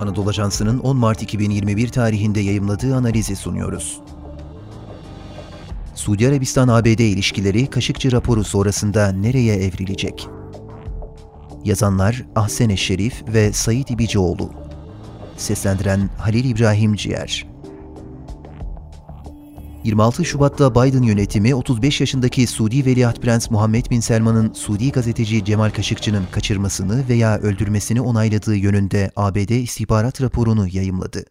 Anadolu Ajansı'nın 10 Mart 2021 tarihinde yayımladığı analizi sunuyoruz. Suudi Arabistan-ABD ilişkileri Kaşıkçı raporu sonrasında nereye evrilecek? Yazanlar Ahsen Şerif ve Sayit İbicioğlu. Seslendiren Halil İbrahim Ciğer. 26 Şubat'ta Biden yönetimi 35 yaşındaki Suudi Veliaht Prens Muhammed Bin Selman'ın Suudi gazeteci Cemal Kaşıkçı'nın kaçırmasını veya öldürmesini onayladığı yönünde ABD istihbarat raporunu yayımladı.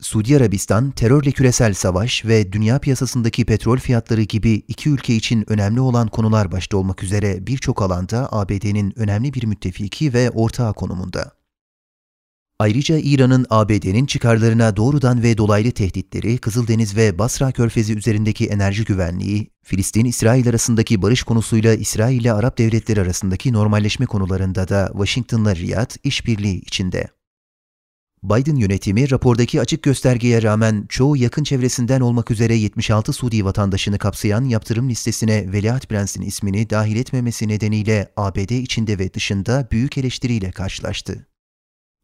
Suudi Arabistan, terörle küresel savaş ve dünya piyasasındaki petrol fiyatları gibi iki ülke için önemli olan konular başta olmak üzere birçok alanda ABD'nin önemli bir müttefiki ve ortağı konumunda. Ayrıca İran'ın ABD'nin çıkarlarına doğrudan ve dolaylı tehditleri, Kızıldeniz ve Basra Körfezi üzerindeki enerji güvenliği, Filistin-İsrail arasındaki barış konusuyla İsrail ile Arap devletleri arasındaki normalleşme konularında da Washington'la Riyad işbirliği içinde. Biden yönetimi rapordaki açık göstergeye rağmen çoğu yakın çevresinden olmak üzere 76 Suudi vatandaşını kapsayan yaptırım listesine Veliaht Prens'in ismini dahil etmemesi nedeniyle ABD içinde ve dışında büyük eleştiriyle karşılaştı.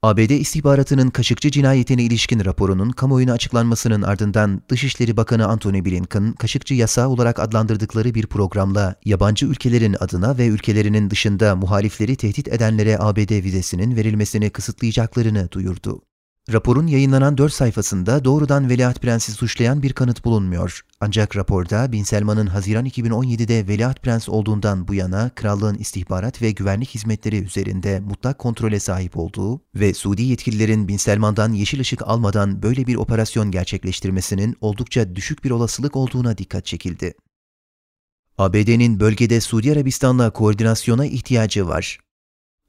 ABD istihbaratının Kaşıkçı cinayetine ilişkin raporunun kamuoyuna açıklanmasının ardından Dışişleri Bakanı Antony Blinken, Kaşıkçı yasağı olarak adlandırdıkları bir programla yabancı ülkelerin adına ve ülkelerinin dışında muhalifleri tehdit edenlere ABD vizesinin verilmesini kısıtlayacaklarını duyurdu. Raporun yayınlanan 4 sayfasında doğrudan Veliaht Prens'i suçlayan bir kanıt bulunmuyor. Ancak raporda Bin Selman'ın Haziran 2017'de Veliaht Prens olduğundan bu yana krallığın istihbarat ve güvenlik hizmetleri üzerinde mutlak kontrole sahip olduğu ve Suudi yetkililerin Bin Selman'dan yeşil ışık almadan böyle bir operasyon gerçekleştirmesinin oldukça düşük bir olasılık olduğuna dikkat çekildi. ABD'nin bölgede Suudi Arabistan'la koordinasyona ihtiyacı var.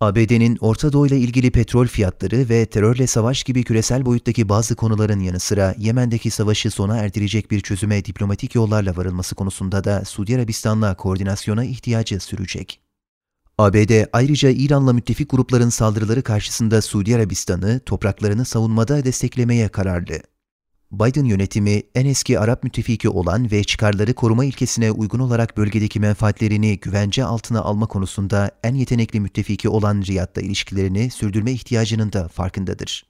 ABD'nin Orta Doğu ile ilgili petrol fiyatları ve terörle savaş gibi küresel boyuttaki bazı konuların yanı sıra Yemen'deki savaşı sona erdirecek bir çözüme diplomatik yollarla varılması konusunda da Suudi Arabistan'la koordinasyona ihtiyacı sürecek. ABD ayrıca İran'la müttefik grupların saldırıları karşısında Suudi Arabistan'ı topraklarını savunmada desteklemeye kararlı. Biden yönetimi en eski Arap müttefiki olan ve çıkarları koruma ilkesine uygun olarak bölgedeki menfaatlerini güvence altına alma konusunda en yetenekli müttefiki olan Riyad'la ilişkilerini sürdürme ihtiyacının da farkındadır.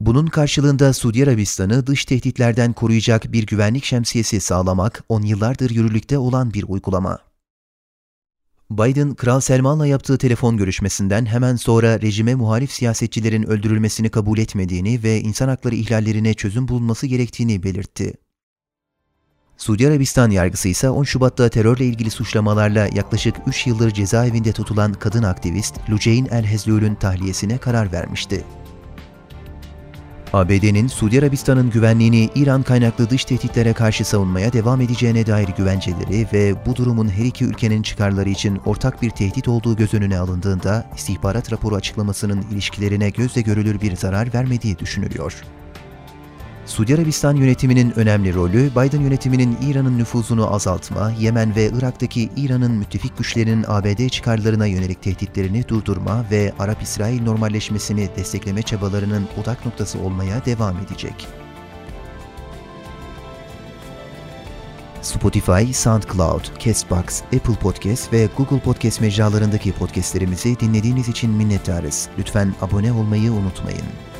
Bunun karşılığında Suudi Arabistan'ı dış tehditlerden koruyacak bir güvenlik şemsiyesi sağlamak on yıllardır yürürlükte olan bir uygulama. Biden, Kral Selman'la yaptığı telefon görüşmesinden hemen sonra rejime muhalif siyasetçilerin öldürülmesini kabul etmediğini ve insan hakları ihlallerine çözüm bulunması gerektiğini belirtti. Suudi Arabistan yargısı ise 10 Şubat'ta terörle ilgili suçlamalarla yaklaşık 3 yıldır cezaevinde tutulan kadın aktivist Luceyn El-Hezlül'ün tahliyesine karar vermişti. ABD'nin Suudi Arabistan'ın güvenliğini İran kaynaklı dış tehditlere karşı savunmaya devam edeceğine dair güvenceleri ve bu durumun her iki ülkenin çıkarları için ortak bir tehdit olduğu göz önüne alındığında istihbarat raporu açıklamasının ilişkilerine gözle görülür bir zarar vermediği düşünülüyor. Suudi Arabistan yönetiminin önemli rolü, Biden yönetiminin İran'ın nüfuzunu azaltma, Yemen ve Irak'taki İran'ın müttefik güçlerinin ABD çıkarlarına yönelik tehditlerini durdurma ve Arap-İsrail normalleşmesini destekleme çabalarının odak noktası olmaya devam edecek. Spotify, SoundCloud, Castbox, Apple Podcast ve Google Podcast mecralarındaki podcastlerimizi dinlediğiniz için minnettarız. Lütfen abone olmayı unutmayın.